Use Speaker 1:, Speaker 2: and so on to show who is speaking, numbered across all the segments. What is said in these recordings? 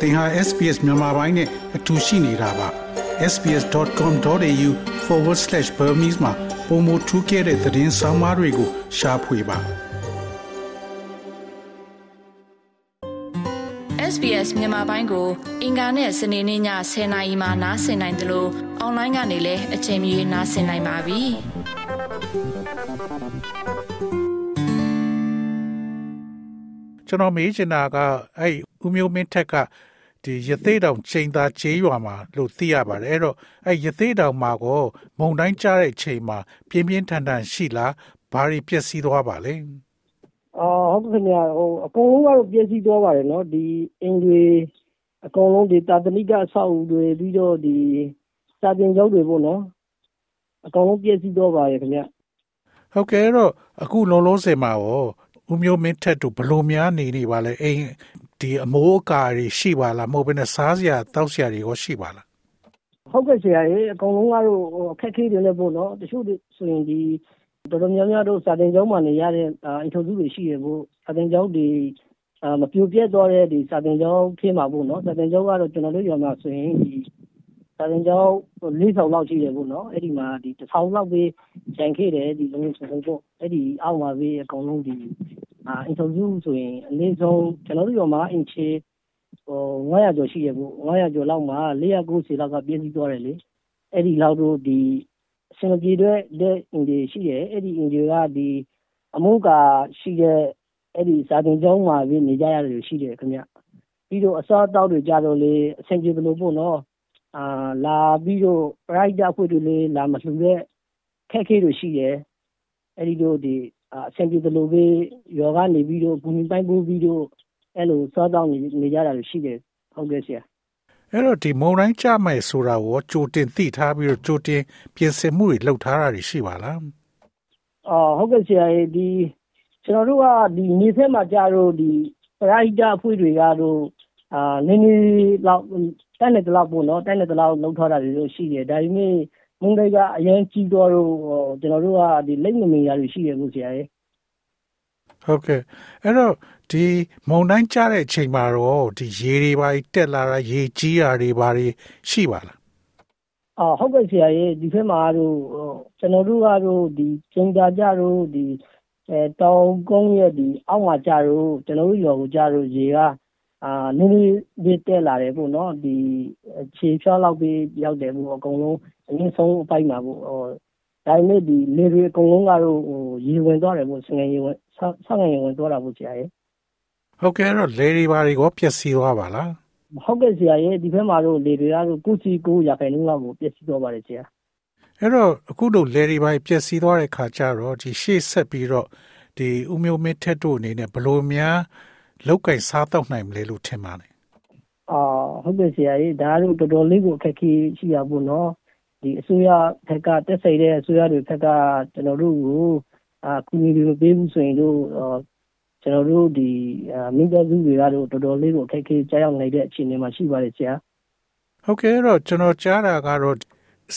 Speaker 1: သင်ဟာ SPS မြန်မာပိုင်းနဲ့အတူရှိနေတာပါ sbs.com.au/burmese မှာပုံမထူးခဲ့တဲ့သတင်းစာမားတွေကိုရှားဖွေပါ
Speaker 2: SBS မြန်မာပိုင်းကို အင်ကာနဲ့စနေနေ့ည10:00နာရီမှနားဆင်နိုင်တယ်လို့အွန်လိုင်းကနေလည်းအချိန်မီနားဆင်နိုင်ပါပြီ။
Speaker 1: ကျွန်တော်မေးချင်တာကအဲ့ဦးမျိုးမင်းထက်က ဒီရသေးတောင်ချိန်သာချေးရွာမှာလို့သိရပါတယ်အဲ့တော့အဲ့ရသေးတောင်မှာကိုမုံတိုင်းကြားတဲ့ချိန်မှာပြင်းပြင်းထန်ထန်ရှိလားဘာတွေပျက်စီးသွားပါလဲ
Speaker 3: အော်ဟုတ်ကဲ့ခင်ဗျာဟိုအကုန်လုံးကတော့ပျက်စီးသွားပါတယ်နော်ဒီအင်တွေအကုန်လုံးဒီတာတနိကအဆောက်အဦတွေပြီးတော့ဒီစာတင်ကျောင်းတွေပေါ့နော်အကုန်လုံးပျက်စီးသွားပါတယ်ခင်ဗျ
Speaker 1: ဟုတ်ကဲ့အဲ့တော့အခုလုံးလုံးစင်မှာရောဦးမျိုးမင်းထက်တို့ဘလို့များနေနေပါလဲအိမ် ဒီအမိုးအကာတွေရှိပါလားမဟုတ်ဘဲနဲ့စားစရာတောက်စရာတွေရောရှိပါလား
Speaker 3: ဟုတ်ကဲ့ဆရာရေအကုန်လုံးကတော့အခက်အခဲတွေလည်းပေါ့နော်တချို့ဆိုရင်ဒီတော်တော်များများတို့စာတင်ကျောင်းမှာနေရတဲ့အင်ထုစုတွေရှိရဖို့စာတင်ကျောင်းတွေမပြိုပြက်သွားတဲ့ဒီစာတင်ကျောင်းဖြစ်မှာပေါ့နော်စာတင်ကျောင်းကတော့ကျွန်တော်တို့ရွာမှာဆိုရင်ဒီစာတင်ကျောင်း၄ဆောင်လောက်ရှိတယ်ပေါ့နော်အဲ့ဒီမှာဒီတစ်ဆောင်လောက်ပဲကျန်ခဲ့တယ်ဒီလုံးစုံပေါ့အဲ့ဒီအောက်မှာပဲအကုန်လုံးဒီ အာအင်တာဗျူးဆိုရင်အနည်းဆုံးကျွန်တော်တို့ရောမှာအင်ချေဟို900ကျော်ရှိရဘူး900ကျော်လောက်မှာ490လောက်ကပြည့်စည်သွားတယ်လေအဲ့ဒီလောက်တို့ဒီစင်ပြေတဲ့တဲ့အင်ဂျီရှိတယ်အဲ့ဒီအင်ဂျီကဒီအမှုကရှိတဲ့အဲ့ဒီစာတင်ကျောင်းမှာပြီးနေကြရတယ်လို့ရှိတယ်ခင်ဗျပြီးတော့အစားအသောက်တွေကြတော့လေအဆင်ပြေလို့ပေါ့နော်အာလာပြီးတော့ pride အဖွဲ့တွေလေလာမလှူတဲ့ခက်ခဲတွေရှိတယ်အဲ့ဒီတို့ဒီ အဆင်ပြေသလိုပဲယောဂနေပြီးတော့ဂူမီပိုင်းပိုးပြီးတော့အဲ့လိုစားတောင်းနေနေကြတာလို့ရှိတယ်ဟုတ်ကဲ့ဆရာ
Speaker 1: အဲ့တော့ဒီမုံတိုင်းကြမယ်ဆိုတာကိုကြိုတင်သိထားပြီးတော့ကြိုတင်ပြင်ဆင်မှုတွေလုပ်ထားတာတွေရှိပါလား
Speaker 3: အော်ဟုတ်ကဲ့ဆရာဒီကျွန်တော်တို့ကဒီနေဆက်မှာကြာတော့ဒီပရိုက်တာအဖွဲ့တွေကတော့အာနည်းနည်းလောက်တိုက်နေတလောက်ပေါ့နော်တိုက်နေတလောက်လောက်ထားတာတွေရှိတယ်ဒါပေမဲ့ မုန်တိုင်းကအရင်ကြီးတော့ကျွန်တော်တို့ကဒီလက်မမီရာတွေရှိရဘူးဆရာရေ
Speaker 1: ဟုတ်ကဲ့အဲ့တော့ဒီမုန်တိုင်းကြတဲ့အချိန်မှာတော့ဒီရေတွေပါတက်လာတာရေကြီးတာတွေပါရှိပါလား
Speaker 3: အော်ဟုတ်ကဲ့ဆရာရေဒီဖက်မှာတော့ကျွန်တော်တို့ကတော့ဒီကျင်းတာကြတော့ဒီအဲတောင်ကုန်းရဲ့ဒီအောက်မှာကြတော့ကျွန်တော်တို့ရော်ကိုကြတော့ရေက အာနည်းနည်းလေးတက်လာတယ်ပေါ့နော်ဒီခြေဖြောလောက်ပြီးရောက်တယ်ပေါ့အကုန်လုံးအရင်ဆုံးအပိုက်မှာပေါ့ဟိုဒါပေမဲ့ဒီလေတွေအကုန်လုံးကတော့ဟိုရေဝင်သွားတယ်ပေါ့စငယ်ရေဝင်ဆောင်းငယ်ရေဝင်သွားတာပေါ့ဆရာရဲ့
Speaker 1: ဟုတ်ကဲ့တော့လေတွေဘာတွေကိုပျက်စီးသွားပါလား
Speaker 3: ဟုတ်ကဲ့ဆရာရဲ့ဒီဘက်မှာတော့လေတွေကတော့ကုစီကိုရခိုင်နှုန်းလောက်ကိုပျက်စီးသွားပါတယ်ဆရာ
Speaker 1: အဲ့တော့အခုတို့လေတွေဘာပျက်စီးသွားတဲ့ခါကျတော့ဒီရှေ့ဆက်ပြီးတော့ဒီဥမျိုးမင်းထက်တို့အနေနဲ့ဘလို့များ လောက်ကင်စားတော့နိုင်မလဲလို့ထင်ပါတယ်
Speaker 3: အာဟုတ်ကဲ့ဆရာကြီးဒါတို့တော်တော်လေးကိုအခက်အခဲရှိရပါတော့ဒီအစိုးရဘက်ကတက်ဆိုင်တဲ့အစိုးရတွေဘက်ကကျွန်တော်တို့ကိုအာကူညီတွေပေးဘူးဆိုရင်တို့ကျွန်တော်တို့ဒီမိသားစုတွေကတော့တော်တော်လေးကိုအခက်အခဲကြားရောက်နေတဲ့အခြေအနေမှာရှိပါတယ်ဆရာ
Speaker 1: ဟုတ်ကဲ့တော့ကျွန်တော်ကြားတာကတော့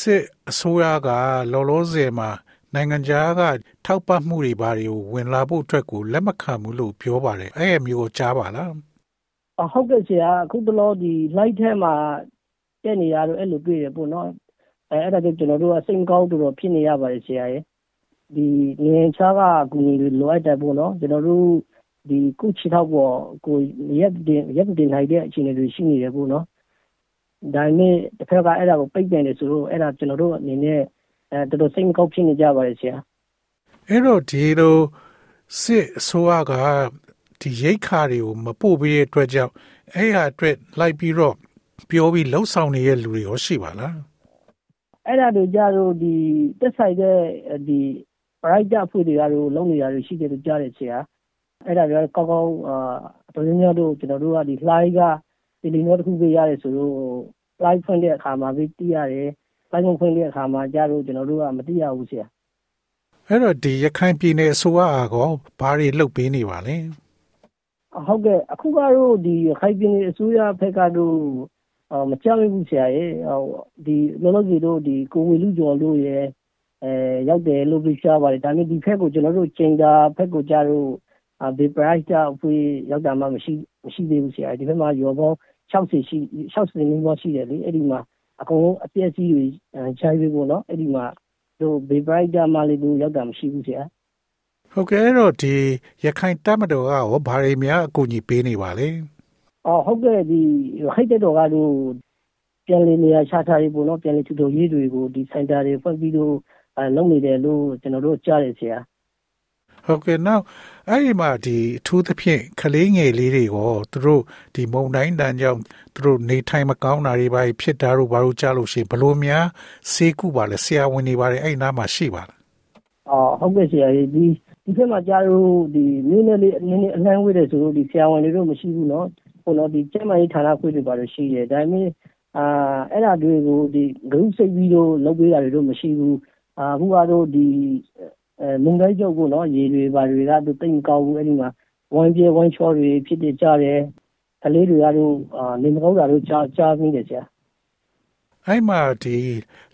Speaker 1: စစ်အစိုးရကလောလောဆယ်မှာ နိုင်ငံခြားကထောက်ပံ့မှုတွေဘာတွေကိုဝင်လာဖို့အတွက်ကိုလက်မခံဘူးလို့ပြောပါတယ်အဲ့အမျိုးကြားပါလား
Speaker 3: ဟုတ်ကဲ့ဆရာအခုတလောဒီ light ထဲမှာတက်နေရတော့အဲ့လိုတွေ့ရပေါ့နော်အဲအဲ့ဒါကြောင့်ကျွန်တော်တို့ကစိတ်ကောင်းတော်တော်ဖြစ်နေရပါတယ်ဆရာရဲ့ဒီငင်ချားကအကူအညီတွေလိုအပ်တယ်ပေါ့နော်ကျွန်တော်တို့ဒီကုချီထောက်ပေါ်ကိုရက်တင်ရက်တင်နိုင်တဲ့အခြေအနေတွေရှိနေတယ်ပေါ့နော်ဒါနဲ့တစ်ခါကအဲ့ဒါကိုပိတ်ပင်တယ်ဆိုတော့အဲ့ဒါကျွန်တော်တို့အနေနဲ့ အဲတော်တော်စိတ်မကောင်းဖြစ်နေကြပါတယ်ဆရာ
Speaker 1: အဲ့တော့ဒီလိုစစ်အစိုးရကဒီရိတ်ခါတွေကိုမပို့ပေးတဲ့အတွက်ကြောင့်အဲ့ဟာအတွက်လိုက်ပြီးတော့ပြောပြီးလှုပ်ဆောင်နေတဲ့လူတွေရောရှိပါလား
Speaker 3: အဲ့ဒါတို့ကြတော့ဒီတက်ဆိုင်တဲ့ဒီ right အဖွဲ့တွေကတော့လုံနေတာတွေရှိတယ်လို့ကြားတယ်ဆရာအဲ့ဒါတွေကကောက်ကောက်အာတော်တော်များတို့ကျွန်တော်တို့ကဒီ fly ကဒီလီနောတစ်ခုပေးရတယ်ဆိုတော့ fly ဖွင့်တဲ့အခါမှာပြီးတည်ရတယ် ပိုင်းမဖွင့်တဲ့အခါမှာကြတော့ကျွန်တော်တို့ကမသိရဘူးဆရာ
Speaker 1: အဲ့တော့ဒီရခိုင်ပြည်နယ်အစိုးရကောဘာတွေလုပ်ပေးနေပါလဲ
Speaker 3: ဟုတ်ကဲ့အခုကတော့ဒီရခိုင်ပြည်နယ်အစိုးရဘက်ကတော့မကြောက်ဘူးဆရာရဲ့ဟိုဒီလောလောဆယ်တို့ဒီကိုဝေလူကျော်တို့ရဲ့အဲရောက်တယ်လို့ပြရှားပါတယ်ဒါပေမဲ့ဒီဖက်ကိုကျွန်တော်တို့ချိန်တာဖက်ကိုကြတော့ဘေပရိုက်တာအဖွေးရောက်တာမှမရှိမရှိသေးဘူးဆရာဒီဘက်မှာရောပေါင်း60ရှိ60နီးပါးရှိတယ်လေအဲ့ဒီမှာ အကုန်လုံးအပြည့်အစည်းတွေခြိုင်းပြီးပေါ့နော်အဲ့ဒီမှာတို့ဘေဘရိုက်တာမှလည်းတို့ရောက်တာမရှိဘူးဆရာ
Speaker 1: ဟုတ်ကဲ့အဲ့တော့ဒီရခိုင်တပ်မတော်ကရောဘာတွေများအကူအညီပေးနေပါလဲ
Speaker 3: အော်ဟုတ်ကဲ့ဒီဟိုက်တဲ့တော်ကတို့ပြန်လည်နေရာချထားရေးပေါ့နော်ပြန်လည်ထူထောင်ရေးတွေကိုဒီစင်တာတွေဖွင့်ပြီးတော့လုပ်နေတယ်လို့ကျွန်တော်တို့ကြားတယ်ဆရာ
Speaker 1: ဟုတ်ကဲ့နောက်အဲ့ဒီမှာဒီအထူးသဖြင့်ကလေးငယ်လေးတွေကိုသူတို့ဒီမုံတိုင်းတန်ကြောင့်သူတို့နေထိုင်မကောင်းတာတွေပါဖြစ်တာတို့ဘာလို့ကြားလို့ရှိဘလို့များစေးကုပါလဲဆရာဝန်တွေပါတယ်အဲ့နားမှာရှိပါလား
Speaker 3: အော်ဟုတ်ကဲ့ဆရာကြီးဒီဒီဘက်မှာကြားလို့ဒီနည်းနည်းလေးနည်းနည်းအနှမ်းဝေးတယ်ဆိုလို့ဒီဆရာဝန်တွေတို့မရှိဘူးเนาะဟိုတော့ဒီကျမကြီးဌာနခွေတွေပါလို့ရှိတယ်ဒါပေမဲ့အာအဲ့ဒါတွေကိုဒီဂရုစိတ်ပြီးတော့လုပ်ပေးတာတွေတော့မရှိဘူးအခုကတော့ဒီ မုန်တိုင်းကြောက်ကိုနော်ရေတွေဘာတွေကသူတိတ်မကောင်းဘူးအဲ့ဒီမှာဝိုင်းပြေဝိုင်းချောတွေဖြစ်နေကြတယ်ကလေးတွေကတော့နေမကောင်းတာတို့ကြားကြားမိတယ်ဆရာ
Speaker 1: အဲ့မှာဒီ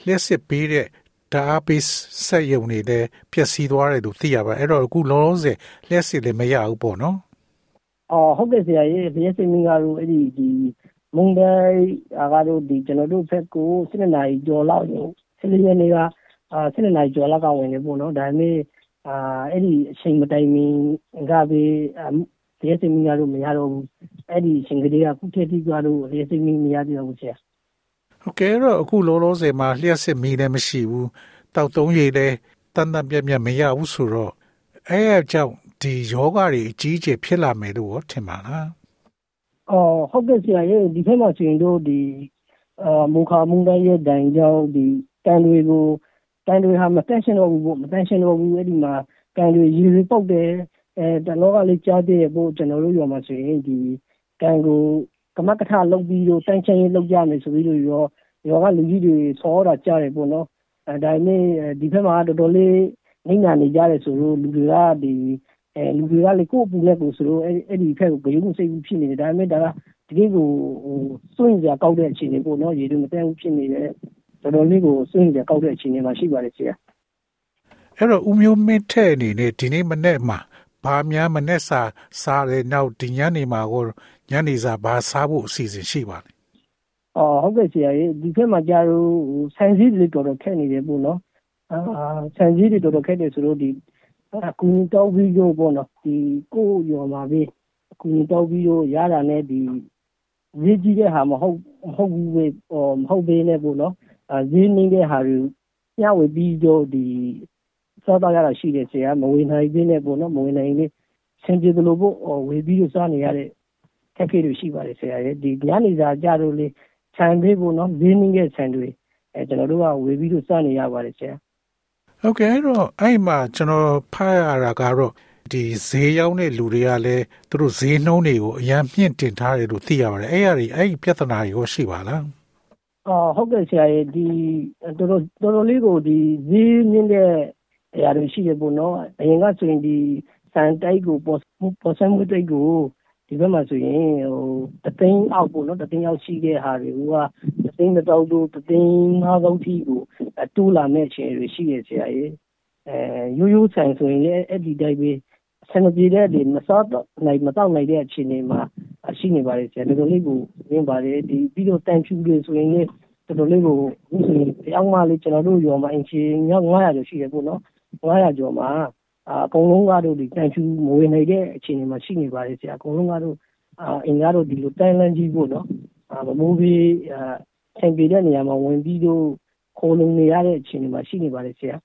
Speaker 1: လက်စစ်ပေးတဲ့ဒါအပိဆက်ယုံနေတဲ့ပျက်စီးသွားတယ်လို့သိရပါအဲ့တော့အခုလောလောဆယ်လက်စစ်လည်းမရဘူးပေါ့နော်
Speaker 3: အော်ဟုတ်ကဲ့ဆရာရေဘယ်စင်မင်းကတော့အဲ့ဒီဒီမုန်တိုင်းအကားတို့ဒီကျွန်တော်တို့ဖက်ကို7နာရီကျော်လောက်ရင်7ရက်နေ့က အာ7နာရီကျော်လောက်ကဝင်နေပေါ့နော်ဒါပေမဲ့အာအဲ့ဒီအချိန်မတိုင်မီကပဲဒီစင်မီကတော့မရတော့ဘူးအဲ့ဒီအချိန်ကလေးကခုထက်ထိကတော့ဒီစင်မီမရသေးဘူးဆရာ
Speaker 1: ဟုတ်ကဲ့တော့အခုလောလောဆယ်မှာလျှက်စစ်မီလည်းမရှိဘူးတောက်သုံးရည်လည်းတန်တန်ပြက်ပြက်မရဘူးဆိုတော့အဲ့အကြောင့်ဒီယောဂတွေအကြီးအကျယ်ဖြစ်လာမယ်လို့ထင်ပါလား
Speaker 3: အော်ဟုတ်ကဲ့ဆရာရဲ့ဒီဖက်မှာဆိုရင်တို့ဒီအာမူခါမုန်တိုင်းရဲ့ဒဏ်ကြောင့်ဒီတန်တွေကို တန်တွေဟာမတန့်ရှင်းတော့ဘူးပေါ့မတန့်ရှင်းတော့ဘူးအဲ့ဒီမှာတန်တွေရေတွေပုတ်တယ်အဲတလောကလေးကြားသေးရပို့ကျွန်တော်တို့ရောမှာဆိုရင်ဒီတန်ကိုကမကထလုပ်ပြီးတော့တန့်ရှင်းရေးလုပ်ကြမယ်ဆိုပြီးတော့ရောရောကလူကြီးတွေဆောတာကြားတယ်ပေါ့နော်အဲဒါနဲ့ဒီဘက်မှာတော်တော်လေးနေညာနေကြတယ်ဆိုတော့လူတွေကဒီအဲလူတွေကလေကိုယ့်အပူနဲ့ကိုဆိုတော့အဲ့အဲ့ဒီဖက်ကိုဂရုမစိတ်ဘူးဖြစ်နေတယ်ဒါပေမဲ့ဒါကတကယ်ကိုဟိုစွန့်ကြကောက်တဲ့အခြေအနေပေါ့နော်ရေတွေမတန်းဘူးဖြစ်နေတယ် တော်တော်လေးကိုစွန့်ကြကောက်တဲ့အခြေအနေမှာရှိပါတယ်ဆရာ
Speaker 1: အဲ့တော့ဦးမျိုးမင်းထဲ့အနေနဲ့ဒီနေ့မနေ့မှာဘာများမနေ့စာစားတယ်နောက်ဒီညနေမှာကိုညနေစာဘာစားဖို့အစီအစဉ်ရှိပါလဲ
Speaker 3: အော်ဟုတ်ကဲ့ဆရာကြီးဒီဖက်မှာကြာတော့ဆန်စည်းတွေတော်တော်ခက်နေတယ်ပေါ့နော်အာဆန်စည်းတွေတော်တော်ခက်တယ်ဆိုတော့ဒီအကူအညီတောင်းပြီးတော့ပေါ့နော်ဒီကိုရော်မှာပဲအကူအညီတောင်းပြီးတော့ရတာနဲ့ဒီဈေးကြီးတဲ့ဟာမဟုတ်မဟုတ်ဘူးပဲဟောမဟုတ်သေးနဲ့ပေါ့နော်အဲ ဈေးနေတဲ့ဟာတွေညဝေပြီးတော့ဒီစားတော့ရတာရှိတယ်ဆရာမဝေနိုင်သေးနဲ့ပေါ့နော်မဝေနိုင်လေးဆင်ပြေသလိုပေါ့ဝေပြီးတော့စားနေရတဲ့ခက်ခဲတွေရှိပါတယ်ဆရာရဲ့ဒီညနေစာကြတော့လေဆန်သေးပေါ့နော်ဈေးနေတဲ့ဆန်တွေအဲကျွန်တော်တို့ကဝေပြီးတော့စားနေရပါတယ်ဆရာ
Speaker 1: ဟုတ်ကဲ့အဲ့တော့အဲ့မှာကျွန်တော်ဖတ်ရတာကတော့ဒီဈေးရောက်တဲ့လူတွေကလည်းသူတို့ဈေးနှုန်းတွေကိုအရင်မြင့်တင်ထားတယ်လို့သိရပါတယ်အဲ့ရည်အဲ့ဒီပြဿနာတွေကိုရှိပါလား
Speaker 3: အော် ဟုတ်ကဲ့ဆရာရဲ့ဒီတော်တော်တော်တော်လေးကိုဒီဈေးမြင့်တဲ့အရာတွေရှိတယ်ပေါ့နော်အရင်ကဆိုရင်ဒီစံတိုက်ကိုပေါ်ပေါ်ဆံမှုတိုက်ကိုဒီဘက်မှာဆိုရင်ဟိုတသိန်းအောက်ပေါ့နော်တသိန်းအောက်ရှိတဲ့ဟာတွေကတသိန်းတစ်တောက်တို့တသိန်းငါးသောက်ထိကိုတိုးလာမဲ့အခြေအနေတွေရှိရဆရာကြီးအဲရိုးရိုးဆိုင်ဆိုရင်လည်းအဲ့ဒီတိုင်းပဲဆန်ပြေတဲ့ဒီမစောတော့နိုင်မတော့နိုင်တဲ့အခြေအနေမှာ ရှိနေပါတယ်ဆရာတော်တော်လေးကိုရင်းပါတယ်ဒီပြီးတော့တန်ဖြူတွေဆိုရင်လည်းတော်တော်လေးကိုအခုဆိုရင်တယောက်မှလေးကျွန်တော်တို့ရောမှာအင်ချီ900ကျော်ရှိတယ်ပေါ့နော်900ကျော်မှာအကုန်လုံးကတော့ဒီတန်ဖြူမဝင်နိုင်တဲ့အခြေအနေမှာရှိနေပါတယ်ဆရာအကုန်လုံးကတော့အင်္ဂါတို့ဒီလိုတန်လန်းကြီးပေါ့နော်မမိုးပြီးဆင်ပြေတဲ့နေရာမှာဝင်ပြီးတော့ခိုးလုံနေရတဲ့အခြေအနေမှာရှိနေပါတယ်ဆရာ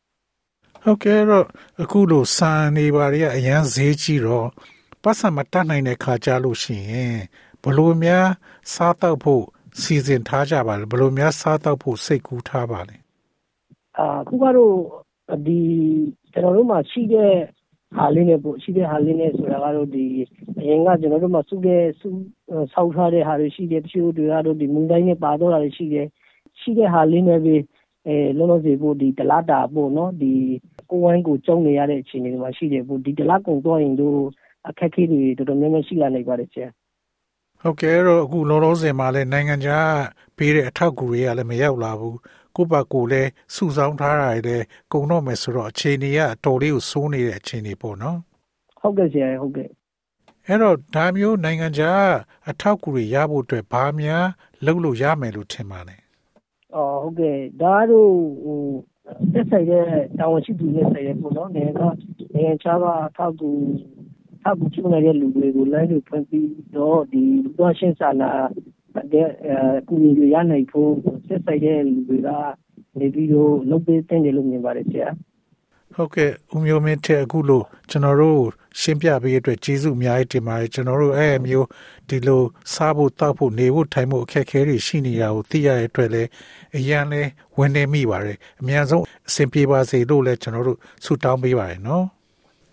Speaker 1: ဟုတ်ကဲ့တော့အခုလိုစာနေပါတွေကအရန်ဈေးကြီးတော့ ပတ်စံမတတ်နိုင်တဲ့ခါကြလို့ရှိရင်ဘလို့များစားတော့ဖို့စီစဉ်ထားကြပါလဲဘလို့များစားတော့ဖို့စိတ်ကူးထားပါလဲ
Speaker 3: အာခုကတော့ဒီကျွန်တော်တို့မှာရှိတဲ့ဟာလေးနဲ့ပေါ့ရှိတဲ့ဟာလေးနဲ့ဆိုတာကတော့ဒီအရင်ကကျွန်တော်တို့မှာစုတဲ့စုဆောက်ထားတဲ့ဟာတွေရှိတယ်တချို့တွေကတော့ဒီမုန်တိုင်းနဲ့ပါတော့တာတွေရှိတယ်ရှိတဲ့ဟာလေးနဲ့ပဲအဲလုံးလုံးစီဖို့ဒီတလားတာပို့နော်ဒီကိုဝိုင်းကိုကျုံနေရတဲ့အခြေအနေတွေမှာရှိတယ်ပို့ဒီတလားကုံတော့ရင်တို့ အခက်အခဲတွေတော်တော်များများရှိလာနိုင်ပါတယ်ဆရာ
Speaker 1: ဟုတ်ကဲ့တော့အခုလောလောဆယ်မှာလည်းနိုင်ငံခြားပေးတဲ့အထောက်အကူတွေကလည်းမရောက်လာဘူးကိုယ့်ဘက်ကိုလည်းစုဆောင်းထားတာလည်းကုံတော့မယ်ဆိုတော့အခြေအနေကအတော်လေးကိုစိုးနေတဲ့အခြေအနေပေါ့နော်
Speaker 3: ဟုတ်ကဲ့ဆရာဟုတ်ကဲ့
Speaker 1: အဲ့တော့ဒါမျိုးနိုင်ငံခြားအထောက်အကူတွေရဖို့အတွက်ဘာများလုပ်လို့ရမယ်လို့ထင်ပါလဲ
Speaker 3: အော်ဟုတ်ကဲ့ဒါတို့ဟိုသက်ဆိုင်တဲ့တာဝန်ရှိသူနဲ့ဆိုင်တဲ့ပေါ့နော်နိုင်ငံကနိုင်ငံခြားကထောက်ကူ ထောက်ကူပြုနေတဲ့လူတွေကိုလိုင်းလို့ဖွင့်ပြီးတော့ဒီလူသားရှင်းစာနာတဲ့အဲကူညီရနိုင်ဖို့သက်ဆိုင်တဲ့လူတွေကနေပြီးတော့လုပ်ပေးတဲ့တယ်လို့မြင်ပါတယ်ဆရာ
Speaker 1: ဟုတ်ကဲ့ဦးမျိုးမင်းတဲ့အခုလို့ကျွန်တော်တို့ရှင်းပြပေးရတဲ့အတွက်ကျေးဇူးအများကြီးတင်ပါတယ်ကျွန်တော်တို့အဲ့အမျိုးဒီလိုစားဖို့တောက်ဖို့နေဖို့ထိုင်ဖို့အခက်အခဲတွေရှိနေတာကိုသိရတဲ့အတွက်လည်းအရန်လဲဝင်နေမိပါတယ်အများဆုံးအဆင်ပြေပါစေလို့လည်းကျွန်တော်တို့ဆုတောင်းပေးပါတယ်နော်